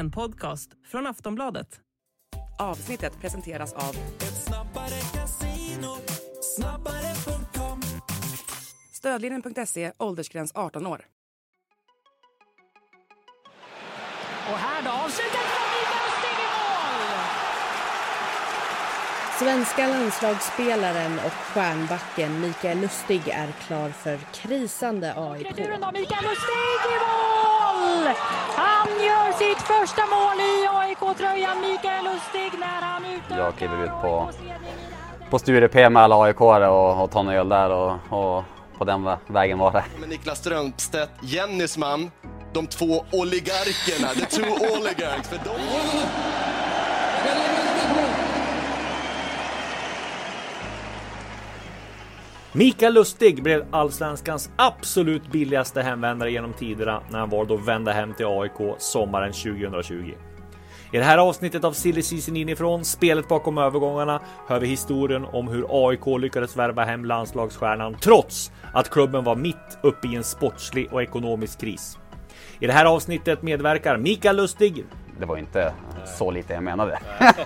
En podcast från Aftonbladet. Avsnittet presenteras av Stödlinjen.se, åldersgräns 18 år. Och här då, avslutet från Lustig i mål! Svenska landslagsspelaren och stjärnbacken Mikael Lustig är klar för krisande AIK. Returen Mikael Lustig i mål! Han gör sitt första mål i AIK-tröjan, Mikael Lustig, när han utökar Jag kliver ut på- på Sture med alla aik och, och tar en öl där och, och på den vä- vägen var det. med Niklas Strömstedt, Jennys man, de två oligarkerna, the two oligarchs. För de... Mikael Lustig blev allsvenskans absolut billigaste hemvändare genom tiderna när han valde att vända hem till AIK sommaren 2020. I det här avsnittet av Silly Season inifrån, spelet bakom övergångarna, hör vi historien om hur AIK lyckades värva hem landslagsstjärnan trots att klubben var mitt uppe i en sportslig och ekonomisk kris. I det här avsnittet medverkar Mikael Lustig, det var inte så lite jag menade.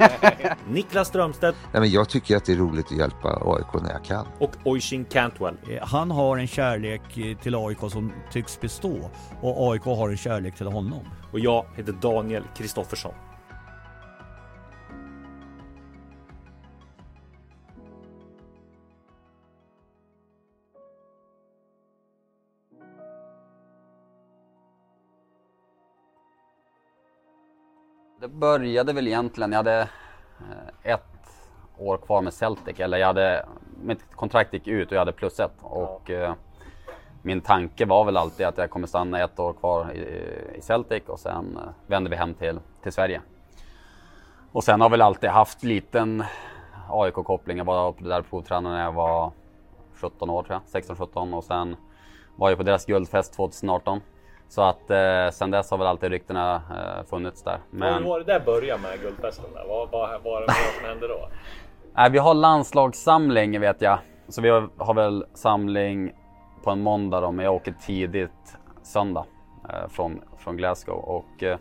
Niklas Strömstedt Nej, men jag tycker att det är roligt att hjälpa AIK när jag kan. och Oisin Cantwell. Eh, Han har en kärlek eh, till AIK som tycks bestå och AIK har en kärlek till honom. Och jag heter Daniel Kristoffersson. Det började väl egentligen, jag hade eh, ett år kvar med Celtic, eller jag hade, mitt kontrakt gick ut och jag hade plus ett. Och eh, min tanke var väl alltid att jag kommer stanna ett år kvar i, i Celtic och sen eh, vänder vi hem till, till Sverige. Och sen har väl alltid haft liten AIK-koppling. Jag var där provtränare när jag var 17 år tror jag, 16-17 och sen var jag på deras guldfest 2018. Så att eh, sen dess har väl alltid ryktena eh, funnits där. Men... var det där började med guldfesten? Där? Vad, vad, vad, vad var det som hände då? Nej, vi har landslagssamling vet jag. Så vi har, har väl samling på en måndag då, men jag åker tidigt söndag eh, från, från Glasgow och eh,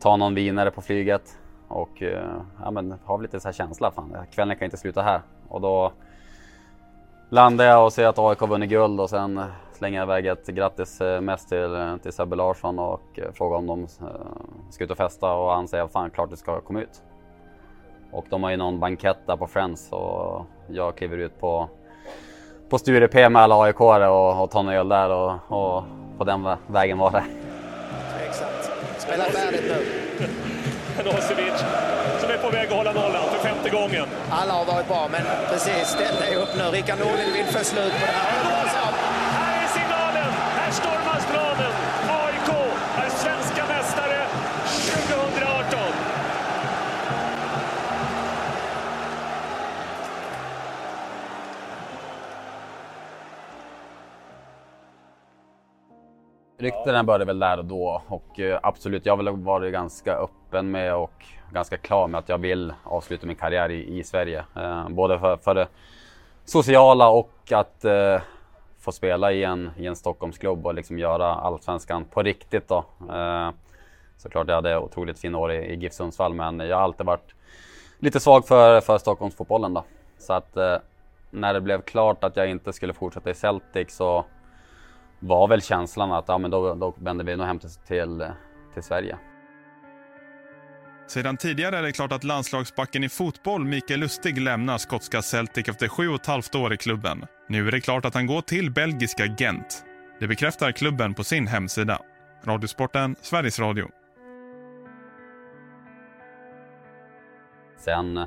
tar någon vinare på flyget och eh, ja, men, har lite så här känsla, fan kvällen kan inte sluta här. Och då landar jag och ser att AIK har vunnit guld och sen slänger jag iväg ett grattis eh, mest till, eh, till Sebbe Larsson och eh, frågar om de ska ut och festa och han säger fan klart du ska komma ut. Och de har ju någon bankett där på Friends och jag kliver ut på, på Sture med alla aik och, och tar en öl där och, och på den vä- vägen var det. Exakt. Spela färdigt nu. Milosevic som är på väg att hålla nollan för femte gången. Alla har varit bra, men precis, ställ dig upp nu. Rickard Norling vill få slut på det. Här Ryktena började väl där och då och eh, absolut, jag har väl varit ganska öppen med och ganska klar med att jag vill avsluta min karriär i, i Sverige. Eh, både för, för det sociala och att eh, få spela i en, i en Stockholmsklubb och liksom göra allsvenskan på riktigt då. Eh, såklart jag hade otroligt fina år i, i GIF Sundsvall men jag har alltid varit lite svag för, för Stockholmsfotbollen då. Så att eh, när det blev klart att jag inte skulle fortsätta i Celtic så var väl känslan att ja, men då, då vänder vi nog hem till, till, till Sverige. Sedan tidigare är det klart att landslagsbacken i fotboll Mikael Lustig lämnar skotska Celtic efter sju och ett halvt år i klubben. Nu är det klart att han går till belgiska Gent. Det bekräftar klubben på sin hemsida. Radiosporten, Sveriges Radio. Sen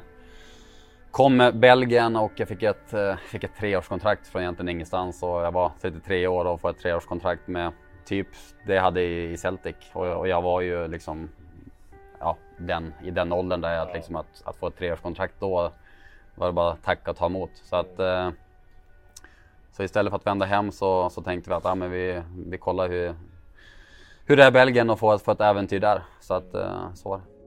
kom Belgien och jag fick ett, eh, fick ett treårskontrakt från egentligen ingenstans och jag var 33 år och får ett treårskontrakt med typ det jag hade i Celtic och, och jag var ju liksom ja, den, i den åldern där jag liksom att, att få ett treårskontrakt då var det bara tacka och ta emot. Så att eh, så istället för att vända hem så, så tänkte vi att ja, men vi, vi kollar hur, hur det är i Belgien och få ett, få ett äventyr där. Så att eh, så var det.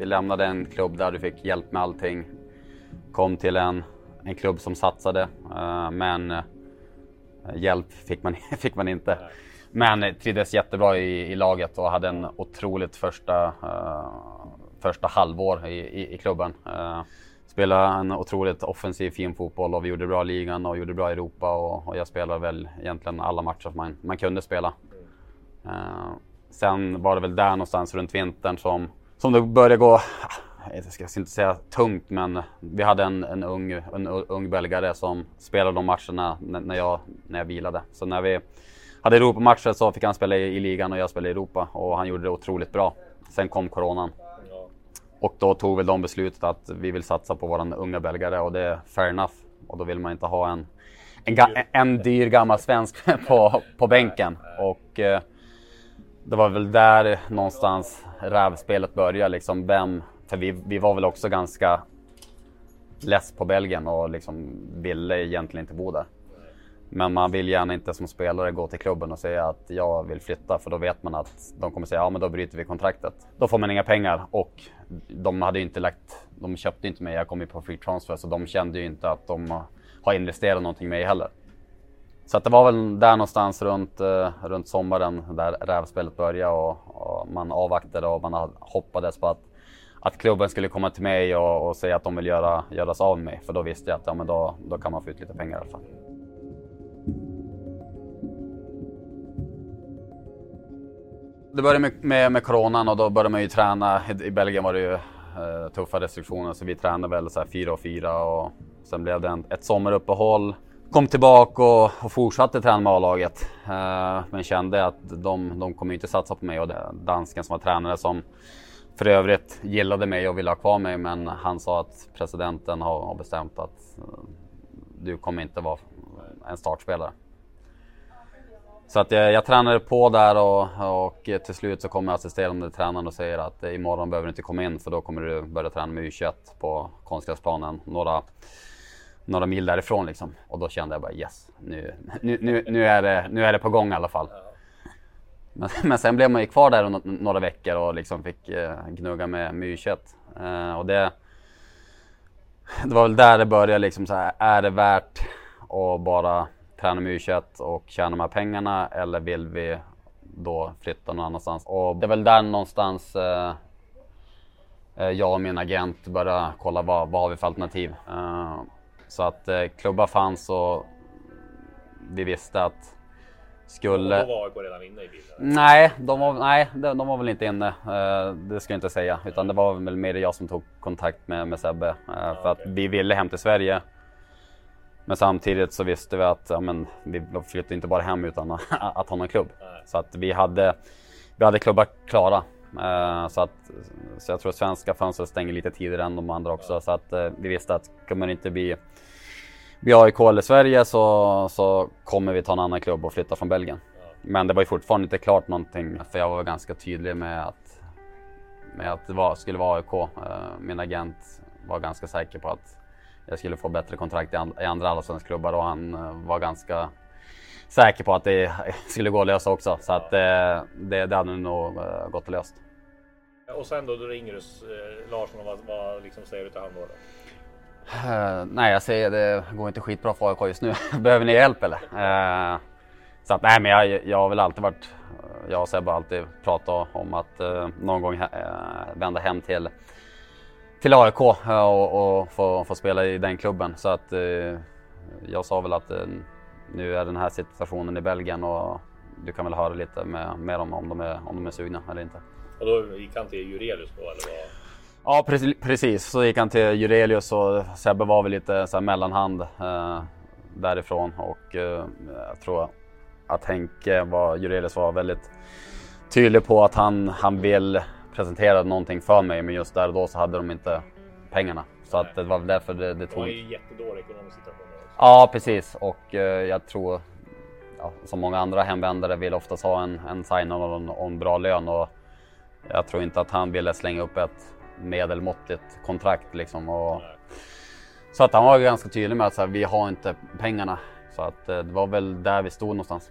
Vi lämnade en klubb där du fick hjälp med allting. Kom till en, en klubb som satsade, eh, men eh, hjälp fick man, fick man inte. Men trivdes jättebra i, i laget och hade en otroligt första, eh, första halvår i, i, i klubben. Spelade en otroligt offensiv fin fotboll och vi gjorde bra i ligan och gjorde bra i Europa och, och jag spelade väl egentligen alla matcher man, man kunde spela. Uh, sen var det väl där någonstans runt vintern som, som det började gå jag ska inte säga tungt, men vi hade en, en, ung, en ung belgare som spelade de matcherna när jag, när jag vilade. Så när vi hade Europamatcher så fick han spela i, i, ligan och jag spelade i Europa och han gjorde det otroligt bra. Sen kom coronan. Och då tog väl de beslutet att vi vill satsa på våran unga belgare och det är fair enough. Och då vill man inte ha en, en, en dyr gammal svensk på, på bänken. Och eh, det var väl där någonstans rävspelet började. Liksom vem, för vi, vi var väl också ganska less på Belgien och liksom ville egentligen inte bo där. Men man vill gärna inte som spelare gå till klubben och säga att jag vill flytta för då vet man att de kommer säga ja men då bryter vi kontraktet. Då får man inga pengar och de hade ju inte lagt, de köpte inte mig, jag kom ju på free transfer så de kände ju inte att de har investerat någonting i mig heller. Så att det var väl där någonstans runt, uh, runt sommaren där rävspelet började och, och, man avvaktade och man hoppades på att, att klubben skulle komma till mig och, och säga att de vill göra, göra sig av med mig. För då visste jag att ja, men då, då kan man få ut lite pengar i alla fall. Det började med, med, med coronan och då började man ju träna. I, i Belgien var det ju uh, tuffa restriktioner så vi tränade väl så här fyra och fyra och sen blev det en, ett sommaruppehåll kom tillbaka och, och fortsatte träna med A-laget. Eh, men kände att de, de kommer inte satsa på mig och det, dansken som var tränare som för övrigt gillade mig och ville ha kvar mig men han sa att presidenten har, har bestämt att eh, du kommer inte vara en startspelare. Så att jag, jag tränade på där och, och till slut så kommer assisterande tränaren och säger att imorgon behöver du inte komma in för då kommer du börja träna med U21 på konstgräsplanen. Några några mil därifrån liksom. Och då kände jag bara yes, nu, nu, nu, nu, är, det, nu är det på gång i alla fall. Men, men sen blev man ju kvar där några veckor och liksom fick eh, gnugga med, med U21. Eh, och det, det var väl där det började liksom så här, är det värt att bara träna med U21 och tjäna de här pengarna eller vill vi då flytta någon annanstans? Och det är väl där någonstans eh, eh jag och min agent började kolla vad, vad har vi för alternativ. Uh, så att eh, klubbar fanns och vi visste att skulle... Och då var AIK redan inne i bilden? Nej, de var, nej, de, de var väl inte inne. Eh, det ska jag inte säga. Utan det var väl mer jag som tog kontakt med, med Sebbe. Eh, ja, för okay. att vi ville hem till Sverige. Men samtidigt så visste vi att ja, men, vi flyttade inte bara hem utan att ha någon klubb. Nej. Så att vi hade, vi hade klubbar klara. Eh, så, att, så jag tror att svenska fönstret stänger lite tidigare än de andra också. Så att eh, vi visste att kommer det inte bli, bli AIK eller Sverige så, så kommer vi ta en annan klubb och flytta från Belgien. Men det var ju fortfarande inte klart någonting för jag var ganska tydlig med att, med att det var, skulle vara AIK. Eh, min agent var ganska säker på att jag skulle få bättre kontrakt i andra allsvenska klubbar och han var ganska säker på att det skulle gå att lösa också. Så att det, det, det hade nog eh, gått att lösa. Och sen då, då ringer du eh, Larsson och vad, vad liksom säger du till honom då? Uh, nej, jag säger det går inte skitbra för AIK just nu. Behöver ni hjälp eller? Uh, så att nej, men jag, jag har väl alltid varit, jag och Sebbe har alltid pratat om att uh, någon gång vända hem till, till AIK och, och få, få spela i den klubben. Så att jag sa väl att nu är den här situationen i Belgien och du kan väl höra lite med, med dem om de, är, om de är sugna eller inte. Och då gick han till Jurelius då eller? Vad? Ja precis, så gick han till Jurelius och Sebbe var väl lite så mellanhand eh, därifrån och eh, jag tror att Henke var, Jurelius var väldigt tydlig på att han, han vill presentera någonting för mig men just där och då så hade de inte pengarna. Så att det var därför det, det tog... Det var ju en jättedålig ekonomisk situation. Ja, precis. Och eh, jag tror, ja, som många andra hemvändare, vill oftast ha en, en sign-on och en, och en bra lön. Och jag tror inte att han ville slänga upp ett medelmåttigt kontrakt. Liksom. Och, så att han var ganska tydlig med att så här, vi har inte pengarna. Så att eh, det var väl där vi stod någonstans.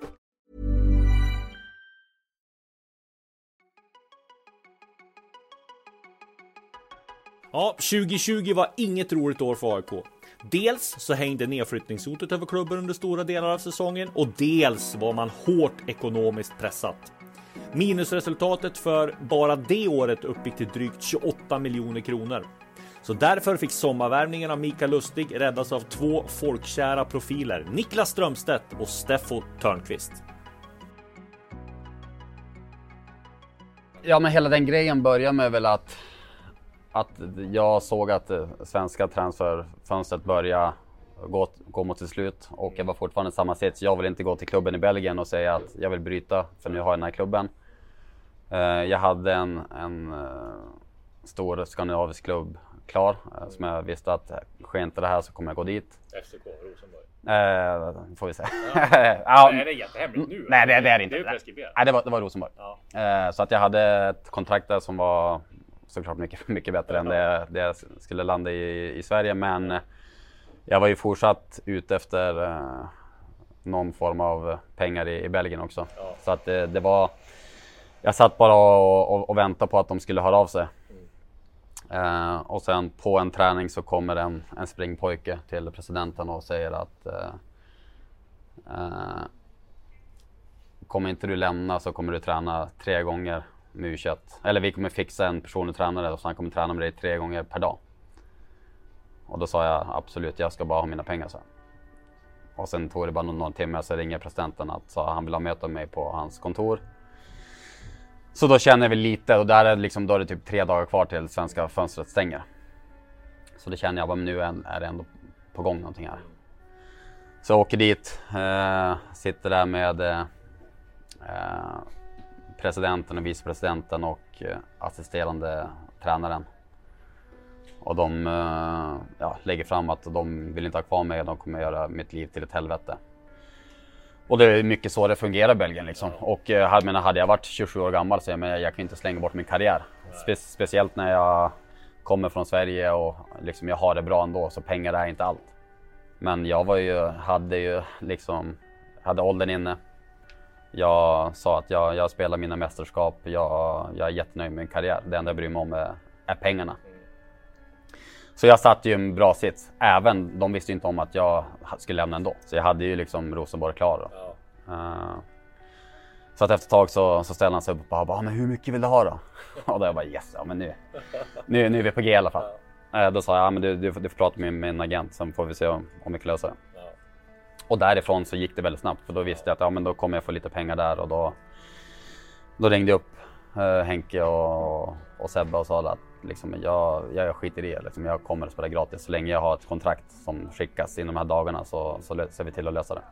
Ja, 2020 var inget roligt år för AIK. Dels så hängde nedflyttningshotet över klubben under stora delar av säsongen och dels var man hårt ekonomiskt pressat. Minusresultatet för bara det året uppgick till drygt 28 miljoner kronor. Så därför fick sommarvärvningen av Mikael Lustig räddas av två folkkära profiler, Niklas Strömstedt och Steffo Törnqvist. Ja men hela den grejen börjar med väl att, att jag såg att det svenska transferfönstret började gå, gå mot sitt slut och jag var fortfarande i samma sits. Jag vill inte gå till klubben i Belgien och säga att jag vill bryta för nu har jag den här klubben. Eh, Jag hade en, en eh, stor skandinavisk klubb klar eh, som jag visste att sker inte det här så kommer jag gå dit. FCK Rosenborg. Eh, får vi se. Ja. Ja. Nej, det är jättehemligt nu. Nej, det, det är det inte. Det är ju preskriberat. Nej, det var, det var Rosenborg. Ja. Eh, så att jag hade ett kontrakt där som var såklart mycket, mycket bättre än det, det jag skulle landa i, i Sverige. Men jag var ju fortsatt ute efter eh, någon form av pengar i, i Belgien också. Så att det, det var... Jag satt bara och, och, och väntade på att de skulle höra av sig. Eh, och sen på en träning så kommer en, en springpojke till presidenten och säger att eh, eh, kommer inte du lämna så kommer du träna tre gånger med U21. Eller vi kommer fixa en personlig tränare och så han kommer träna med dig tre gånger per dag. Och då sa jag absolut, jag ska bara ha mina pengar så. Och sen tog det bara någon, någon timme så ringer presidenten att så han vill ha möte med mig på hans kontor. Så då känner vi lite och där är liksom, då är det typ tre dagar kvar till svenska fönstret stänger. Så då känner jag att nu är det ändå på gång någonting här. Så jag åker dit, eh, sitter där med eh, eh presidenten och vicepresidenten och eh, assisterande tränaren. Och de eh, ja, lägger fram att de vill inte ha kvar mig och de kommer göra mitt liv till ett helvete. Och det är mycket så det fungerar i Belgien liksom. Och eh, jag menar, hade jag varit 27 år gammal så jag, menar, jag kan inte slänga bort min karriär. Spe speciellt när jag kommer från Sverige och liksom jag har det bra ändå så pengar är inte allt. Men jag var ju, hade ju liksom, hade åldern inne. Jag sa att jag, jag spelar mina mästerskap, jag, jag är jättenöjd med min karriär. Det enda jag bryr mig om är, är pengarna. Så jag satt ju en bra sits. Även, de visste ju inte om att jag skulle lämna ändå. Så jag hade ju liksom Rosenborg klar. Då. Eh, så att efter ett tag så, så ställde han sig upp och bara, bara men hur mycket vill du ha då? Och då jag bara yes, ja men nu, nu, nu är vi på G i alla fall. Eh, då sa jag, ja men du, du, får- du får prata med min agent så får vi se om, om vi kan lösa det. Och därifrån så gick det väldigt snabbt för då visste jag att ja, men då kommer jag få lite pengar där och då, då ringde jag upp eh, Henke och, och Sebbe och sa att liksom, jag, jag skiter i det. Liksom, jag kommer att spela gratis så länge jag har ett kontrakt som skickas inom de här dagarna så, så ser vi till att lösa det.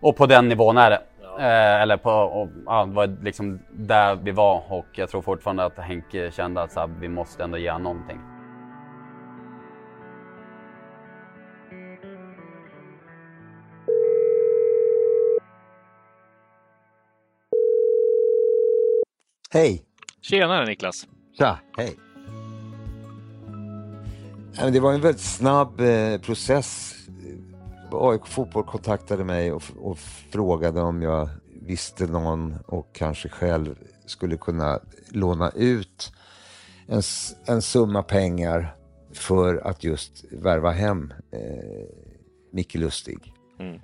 Och på den nivån är det. Eh, eller på, och, ja, det var liksom där vi var och jag tror fortfarande att Henke kände att så här, vi måste ändå ge någonting. Hej! Tjenare Niklas! Tja, hej! Det var en väldigt snabb eh, process. AIK Fotboll kontaktade mig och, och frågade om jag visste någon och kanske själv skulle kunna låna ut en, en summa pengar för att just värva hem eh, Micke Lustig. Mm.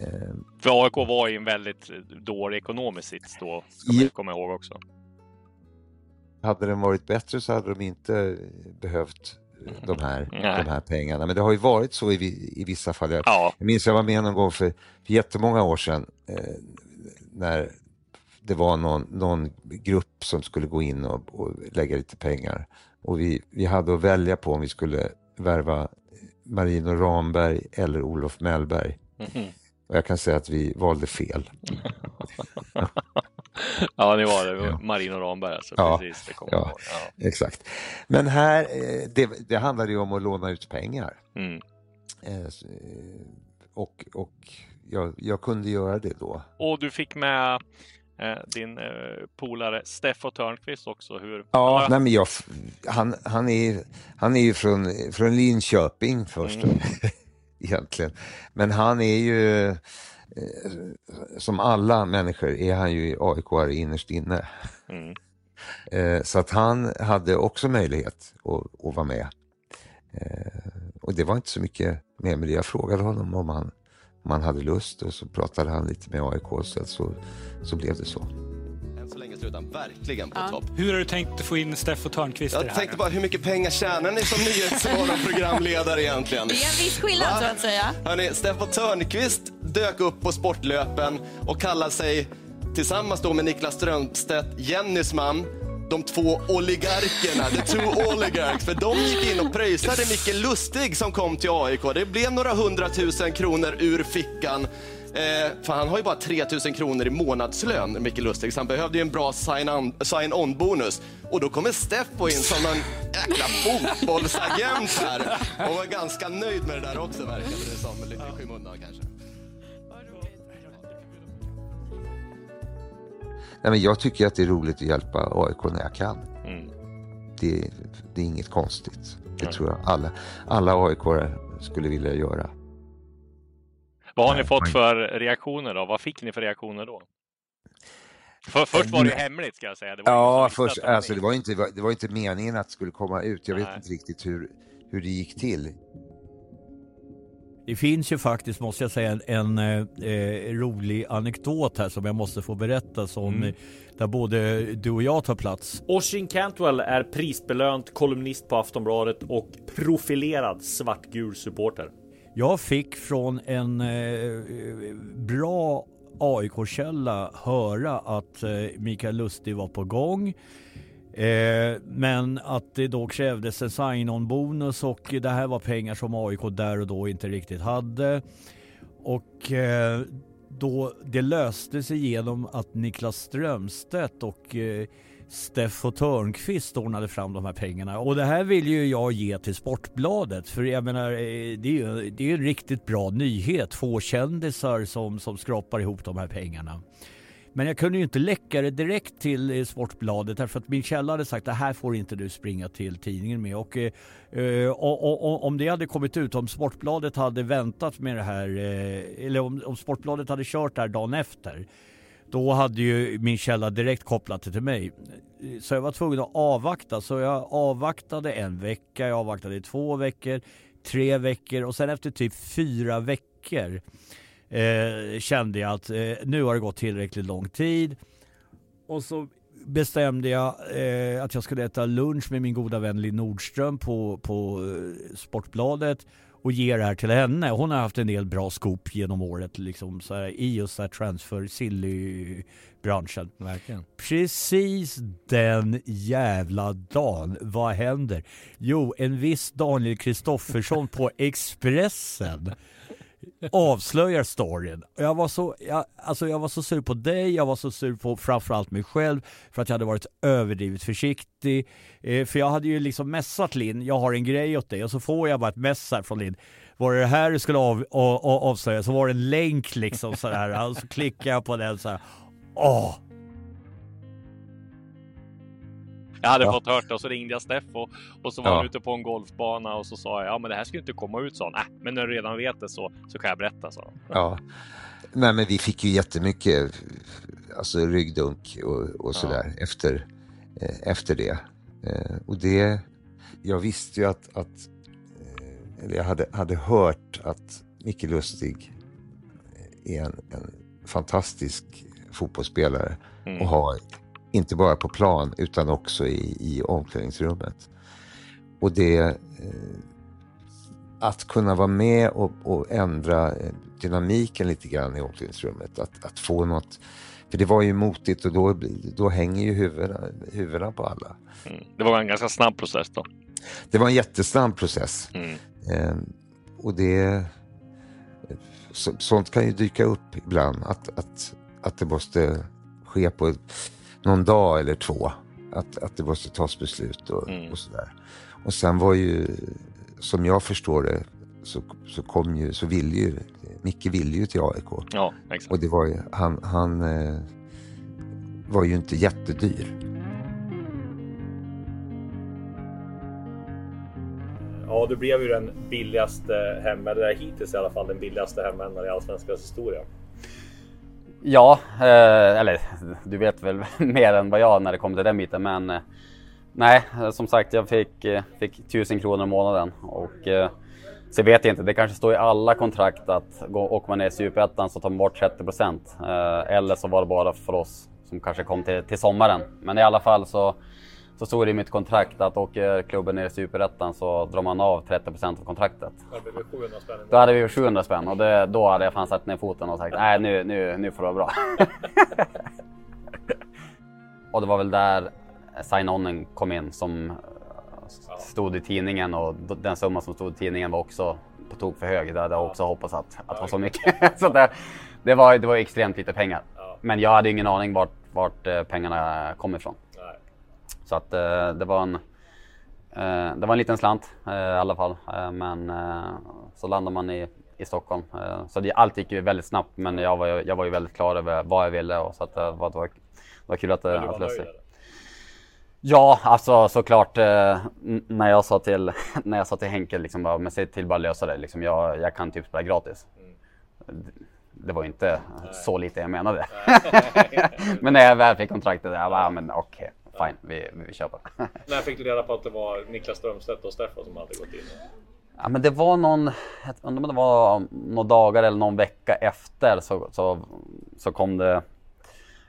Eh, För AIK var i en väldigt dålig ekonomisk sits då, ska man ju komma ihåg också. Hade den varit bättre så hade de inte behövt de här, Nej. de här pengarna. Men det har ju varit så i, i vissa fall. Jag, Ja. jag minns jag var med någon gång för, för jättemånga år sedan eh, när det var någon, någon grupp som skulle gå in och, och lägga lite pengar. Och vi, vi hade att välja på om vi skulle värva Marino Ramberg eller Olof Mellberg. Mhm. Och jag kan säga att vi valde fel. Ja, det var det. Marino Ramberg alltså. Ja, Precis, det kommer ja, ihåg. ja. exakt. Men här, eh, det, det handlade ju om att låna ut pengar. Mm. Eh, eh, Och, och jag, jag kunde göra det då. Och du fick med eh, din eh, polare Steffo Törnqvist också. Hur, Ja, nej men jag, han, han, är, han är ju från, från Linköping först Mm. egentligen. Men han är ju, som alla människor, är han ju aik innerst inne. Mm. Eh, Så att han hade också möjlighet att, att vara med. Eh, Och det var inte så mycket mer med det. Jag frågade honom om han, om han hade lust och så pratade han lite med AIK så, så, så blev det så. Än så länge slutar han verkligen på Ja. topp. Hur har du tänkt få in Steffo Törnqvist i det Jag här? tänkte bara, hur mycket pengar tjänar ni som nyhetsmorgonprogramledare egentligen? Det är en viss skillnad Va? så att säga. Hörrni, Steffo Törnqvist dök upp på sportlöpen och kallade sig tillsammans då med Niklas Strömstedt, Jennys man, de två oligarkerna, the two oligarchs. För de gick in och pröjsade Micke Lustig som kom till AIK. Det blev några hundratusen kronor ur fickan. Eh, för han har ju bara 3000 kronor i månadslön, Micke Lustig, så han behövde ju en bra sign-on- sign-on-bonus. Och då kommer Steffo in som en jäkla fotbollsagent här och var ganska nöjd med det där också verkade det som, lite i skymundan kanske. Nej, men jag tycker att det är roligt att hjälpa AIK när jag kan. Mm. Det, det är inget konstigt. Det tror jag alla, alla aik skulle vilja göra. Vad har ni fått för reaktioner då? Vad fick ni för reaktioner då? För, först var det ju hemligt ska jag säga. Det var ingen Ja, först, att det var alltså, det, var inte, det var inte meningen att det skulle komma ut. Jag vet Nej. inte riktigt hur, hur det gick till. Det finns ju faktiskt, måste jag säga, en, en eh, rolig anekdot här som jag måste få berätta som Mm. eh, där både du och jag tar plats. Oshin Cantwell är prisbelönt kolumnist på Aftonbladet och profilerad svartgul supporter. Jag fick från en eh, bra AIK-källa höra att eh, Mikael Lustig var på gång. Eh, men att det då krävdes en sign-on-bonus och det här var pengar som AIK där och då inte riktigt hade. Och eh, då det löste sig genom att Niklas Strömstedt och eh, Steffo Törnqvist ordnade fram de här pengarna. Och det här vill ju jag ge till Sportbladet. För jag menar, eh, det är ju det är en riktigt bra nyhet. Två kändisar som, som skrapar ihop de här pengarna. Men jag kunde ju inte läcka det direkt till eh, Sportbladet därför att min källa hade sagt det här får inte du springa till tidningen med. Och, eh, eh och, och, och om det hade kommit ut, om Sportbladet hade väntat med det här, eh, eller om, om Sportbladet hade kört det här dagen efter, då hade ju min källa direkt kopplat det till mig. Så jag var tvungen att avvakta. Så jag avvaktade en vecka, jag avvaktade i två veckor, tre veckor och sen efter typ fyra veckor eh, kände jag att eh, nu har det gått tillräckligt lång tid. Och så bestämde jag eh, att jag skulle äta lunch med min goda vän Linn Nordström på, på eh, Sportbladet och ge det här till henne. Hon har haft en del bra scoop genom året liksom, så här, i just här transfer silly-branschen. Verkligen. Precis den jävla dagen, vad händer? Jo, en viss Daniel Kristoffersson på Expressen avslöjar storyn. Jag var, så, jag, alltså jag var så sur på dig, jag var så sur på framförallt mig själv för att jag hade varit överdrivet försiktig. Eh, för jag hade ju liksom messat Linn, jag har en grej åt dig och så får jag bara ett mess här från Linn. Var det det här du skulle av, av, av, avslöja så var det en länk liksom sådär. och så klickar jag på den så här. Åh! Jag hade Ja. fått hört det och så ringde jag Steffo och så var Ja. han ute på en golfbana och så sa jag ja men det här ska inte komma ut så. Nej, men när du redan vet det så, så kan jag berätta så. Ja. Nej, men vi fick ju jättemycket alltså, ryggdunk och, och sådär efter, eh, efter det. Eh, och det, jag visste ju att, att eh, eller jag hade, hade hört att Micke Lustig är en, en fantastisk fotbollsspelare Mm. och har inte bara på plan utan också i, i omklädningsrummet. Och det eh, att kunna vara med och, och ändra eh, dynamiken lite grann i omklädningsrummet. Att, att få något, för det var ju motigt och då, då hänger ju huvudena, huvudena på alla. Mm. Det var en ganska snabb process då. Det var en jättesnabb process. Mm. Eh, och det, så, sånt kan ju dyka upp ibland, att, att, att det måste ske på någon dag eller två. Att, att det måste tas beslut och, Mm. och sådär. Och sen var ju, som jag förstår det, så, så kom ju, så ville ju, Micke ville ju till AIK. Ja, exakt. Och det var ju, han, han eh, var ju inte jättedyr. Ja, du blev ju den billigaste hem, eller hittills i alla fall den billigaste hemvändaren i Allsvenskans historia. Ja, eh, eller du vet väl mer än vad jag när det kommer till den biten. Men eh, nej, eh, som sagt, jag fick, eh, fick 1000 kronor i månaden. Och, eh, så vet jag inte, det kanske står i alla kontrakt att gå, åker man ner i Superettan så tar man bort 30 procent. Eh, eller så var det bara för oss som kanske kom till, till sommaren. Men i alla fall så, så stod det i mitt kontrakt att åker klubben ner i Superettan så drar man av 30 procent av kontraktet. Det blev 700 spänn. Då hade vi 700 spänn och det, då hade jag fan satt ner foten och sagt nej nu, nu, nu får det vara bra. och det var väl där sign-onen kom in som stod i tidningen och den summa som stod i tidningen var också på tok för hög. Det hade jag också hoppats att, att var så mycket. så det, det, var, det var extremt lite pengar. Men jag hade ingen aning vart, vart eh, pengarna kom ifrån. Så att eh, det var en Eh, det var en liten slant eh, i alla fall. Men så landade man i, i Stockholm. Så det, allt gick ju väldigt snabbt men jag var, ju- jag var ju väldigt klar över vad jag ville och så att det var, det var, det var kul att det nöjd, sig. Ja, alltså såklart. Eh, när, jag sa till, när jag sa till Henke liksom bara, men säg till bara lösa det. Liksom, jag, jag kan typ spela gratis. Mm. Det, var inte så lite jag menade. men när jag väl fick kontraktet, jag bara, ja, men okej, fine, vi, vi kör på det. När fick du reda på att det var Niklas Strömstedt och Steffo som hade gått in? Ja, men det var någon, jag undrar om det var några dagar eller någon vecka efter så, så, så kom det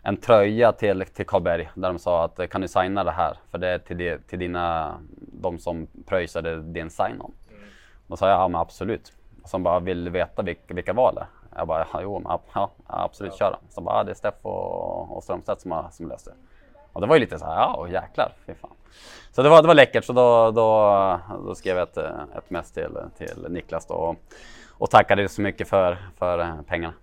en tröja till, till Karlberg där de sa att kan du signa det här? För det är till, di- till dina, de som pröjsade din sign-on. Då sa jag ja men absolut. Och så bara vill du veta vilka, vilka var det? Jag bara ja, jo, men, ja, ja absolut kör då. Så bara ja, det är Steff och, och Strömstedt som har som löst det. Och det var ju lite så här, ja åh, jäklar, fy fan. Så det var, det var läckert så då, då, då skrev jag ett, eh, ett mess till, till Niklas då och, och tackade så mycket för, för eh, pengarna.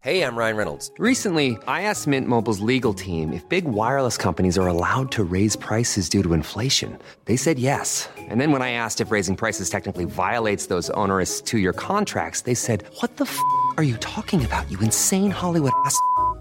Hey, I'm Ryan Reynolds. Recently, I asked Mint Mobile's legal team if big wireless companies are allowed to raise prices due to inflation. They said yes. And then when I asked if raising prices technically violates those onerous two year contracts, they said, What the f are you talking about, you insane Hollywood ass?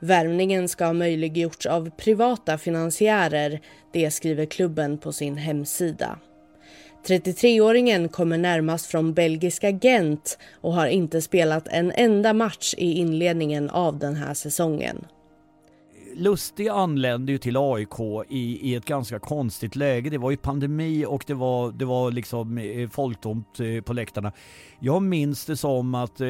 Värvningen ska ha möjliggjorts av privata finansiärer, det skriver klubben på sin hemsida. 33-åringen kommer närmast från belgiska Gent och har inte spelat en enda match i inledningen av den här säsongen. Lustig anlände ju till AIK i, i ett ganska konstigt läge. Det var ju pandemi och det var, det var liksom eh, folktomt eh, på läktarna. Jag minns det som att eh,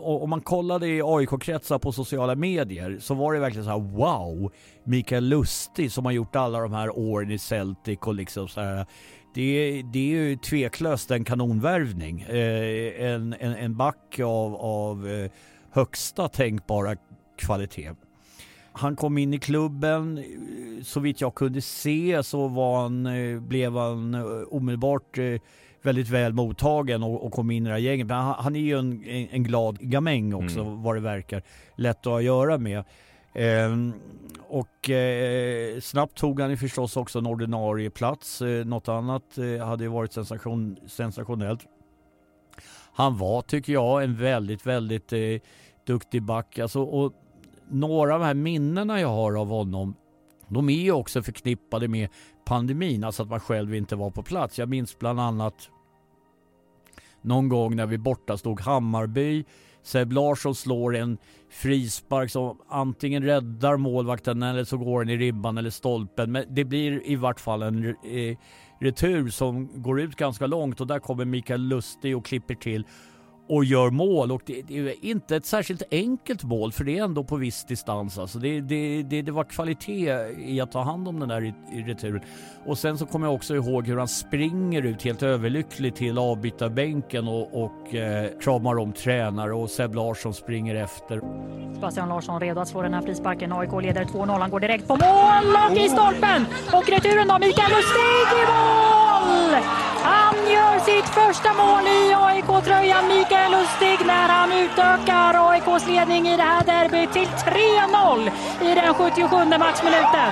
om man kollade i AIK-kretsar på sociala medier så var det verkligen så här wow, Mikael Lustig som har gjort alla de här åren i Celtic och liksom så här. Det, det är ju tveklöst en kanonvärvning. En, en, en back av, av högsta tänkbara kvalitet. Han kom in i klubben, så vitt jag kunde se så var han, eh, blev han eh, omedelbart eh, väldigt väl mottagen och, och kom in i det här gänget. Men han, han är ju en, en, en glad gamäng också Mm. vad det verkar. Lätt att ha att göra med. Ehm, och eh, snabbt tog han ju förstås också en ordinarie plats. Eh, något annat eh, hade ju varit sensation, sensationellt. Han var, tycker jag, en väldigt, väldigt eh, duktig back. Alltså, och några av de här minnena jag har av honom de är ju också förknippade med pandemin, alltså att man själv inte var på plats. Jag minns bland annat någon gång när vi borta stod Hammarby. Seb Larsson slår en frispark som antingen räddar målvakten eller så går den i ribban eller stolpen. Men det blir i vart fall en eh, retur som går ut ganska långt och där kommer Mikael Lustig och klipper till och gör mål och det, det, är inte ett särskilt enkelt mål för det är ändå på viss distans. Alltså det, det, det, det var kvalitet i att ta hand om den där i, i returen. Och sen så kommer jag också ihåg hur han springer ut helt överlycklig till avbytarbänken och, och eh, kramar om tränare och Seb Larsson springer efter. Sebastian Larsson redo att slå den här frisparken. AIK leder 2-0. Han går direkt på mål och i stolpen! Och returen då, Mikael Lustig i mål! Han gör sitt första mål i AIK-tröjan, Mikael Lustig, när han utökar AIKs ledning i det här derbyt till 3-0 i den 77 matchminuten.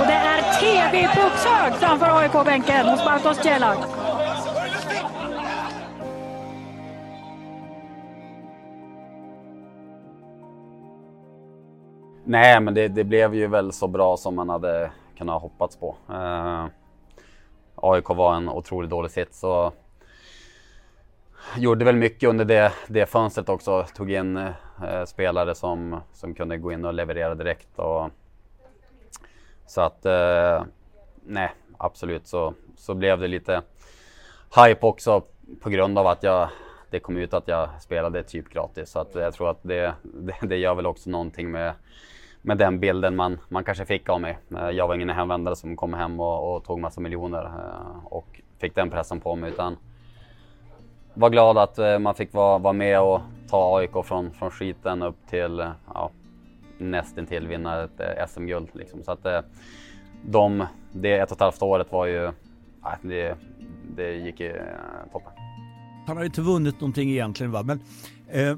Och det är TV-puckshög framför AIK-bänken hos Bartosz Cielak. Nej, men det, det, blev ju väl så bra som man hade kunnat hoppats på. Eh, AIK var en otroligt dålig sits och gjorde väl mycket under det, det fönstret också. Tog in eh, spelare som, som kunde gå in och leverera direkt. Och, så att, eh, nej, absolut så, så blev det lite hype också på grund av att jag, det kom ut att jag spelade typ gratis. Så att jag tror att det, det, det gör väl också någonting med med den bilden man, man kanske fick av mig. Eh, jag var ingen hemvändare som kom hem och, och tog massa miljoner eh, och fick den pressen på mig utan var glad att eh, man fick vara, vara med och ta AIK från, från skiten upp till ja, nästintill vinna ett SM-guld. Liksom. Så att de, det ett och ett halvt året var ju, det, det gick ju toppen. Han har ju inte vunnit någonting egentligen va, men eh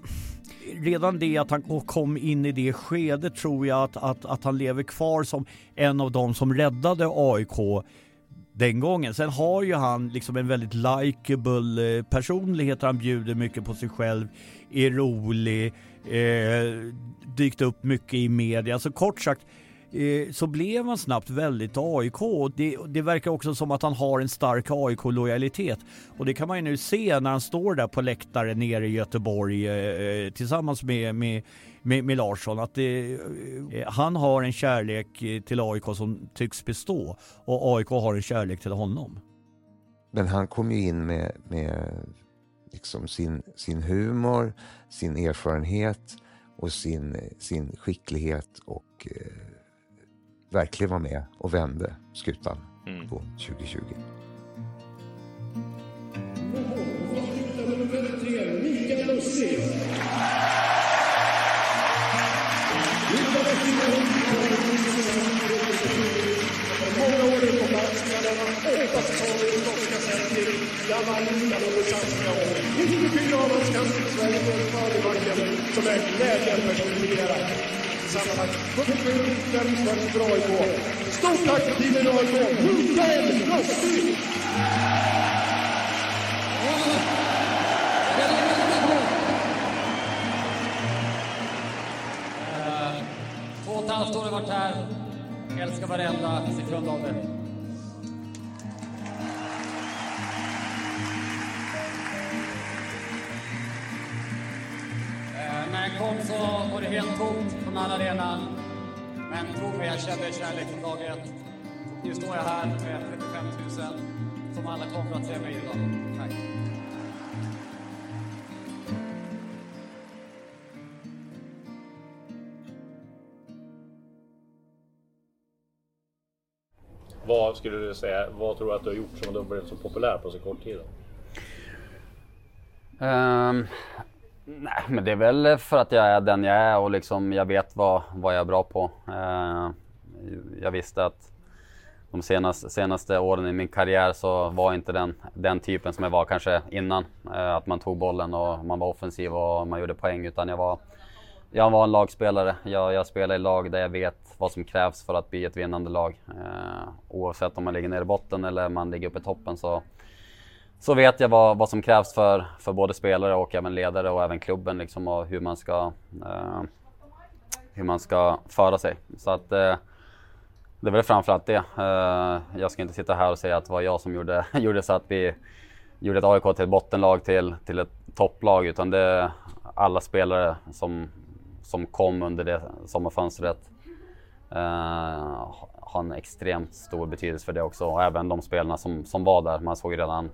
redan det att han kom in i det skedet tror jag att, att, att han lever kvar som en av de som räddade AIK den gången. Sen har ju han liksom en väldigt likeable eh, personlighet. Han bjuder mycket på sig själv, är rolig, eh, dykt upp mycket i media. Alltså kort sagt, Eh, så blev han snabbt väldigt AIK. Det, det verkar också som att han har en stark AIK-lojalitet. Och det kan man ju nu se när han står där på läktaren nere i Göteborg eh, eh, tillsammans med, med, med, med Larsson. Att det, eh, han har en kärlek till AIK som tycks bestå och AIK har en kärlek till honom. Men han kom ju in med, med liksom sin, sin humor, sin erfarenhet och sin, sin skicklighet och eh, verkligen var med och vände skutan mm. på 2020. Många år utomlands, mellan åtta säsonger i skotska Celtic, gammal ligan under samtliga år. 94 av oss kan Sverige för som är glädjen personifierad sammanhang. För AIK. Stort tack till AIK. Mikael eh, Två och ett halvt år har jag varit här. Älskar varenda sekund av det. Eh, när jag kom så var det helt tomt från alla arenan. Men tro mig, jag kände kärlek från dag ett. Nu står jag här med 35 000 som alla kommer att se mig idag. Tack. Vad skulle du säga, vad tror du att du har gjort som har blivit så populär på så kort tid? Um, Nej, men det är väl för att jag är den jag är och liksom jag vet vad, vad jag är bra på. Eh, jag visste att de senaste, senaste åren i min karriär så var inte den, den typen som jag var kanske innan. Eh, att man tog bollen och man var offensiv och man gjorde poäng. Utan jag var, jag var en lagspelare. Jag, jag spelar i lag där jag vet vad som krävs för att bli ett vinnande lag. Eh, oavsett om man ligger nere i botten eller man ligger uppe i toppen så så vet jag vad, vad som krävs för, för både spelare och även ledare och även klubben liksom och hur man ska, eh, hur man ska föra sig. Så att eh, det är väl framförallt det. Eh, jag ska inte sitta här och säga att det var jag som gjorde, gjorde så att vi gjorde ett AIK till ett bottenlag till, till ett topplag utan det är alla spelare som, som kom under det sommarfönstret eh, har en extremt stor betydelse för det också och även de spelarna som, som var där. Man såg redan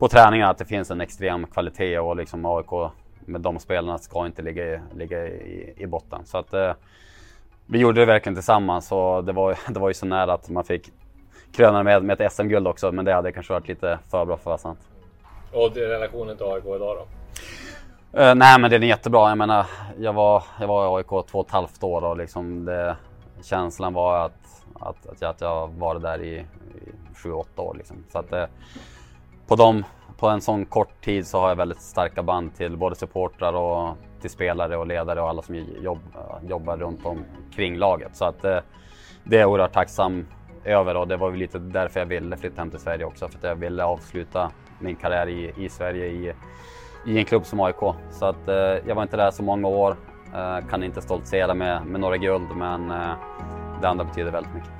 på träningarna att det finns en extrem kvalitet och liksom AIK med de spelarna ska inte ligga i, ligga i, i botten. Så att eh, vi gjorde det verkligen tillsammans och det var, det var ju så nära att man fick kröna med, med ett SM-guld också men det hade kanske varit lite för bra för att vara sant. Och till relationen till AIK idag då? Uh, nej men den är jättebra. Jag menar, jag var, jag var i AIK två och ett halvt år och liksom det, känslan var att, att, att, jag, att jag varit där i, i sju, åtta år. Liksom. Så att, uh, på, dem, på en sån kort tid så har jag väldigt starka band till både supportrar och till spelare och ledare och alla som jobb, jobbar runt omkring laget. Så att eh, det är jag oerhört tacksam över och det var lite därför jag ville flytta hem till Sverige också. För att jag ville avsluta min karriär i, i Sverige i, i en klubb som AIK. Så att eh, jag var inte där så många år. Eh, kan inte stoltsera med, med några guld men eh, det andra betyder väldigt mycket.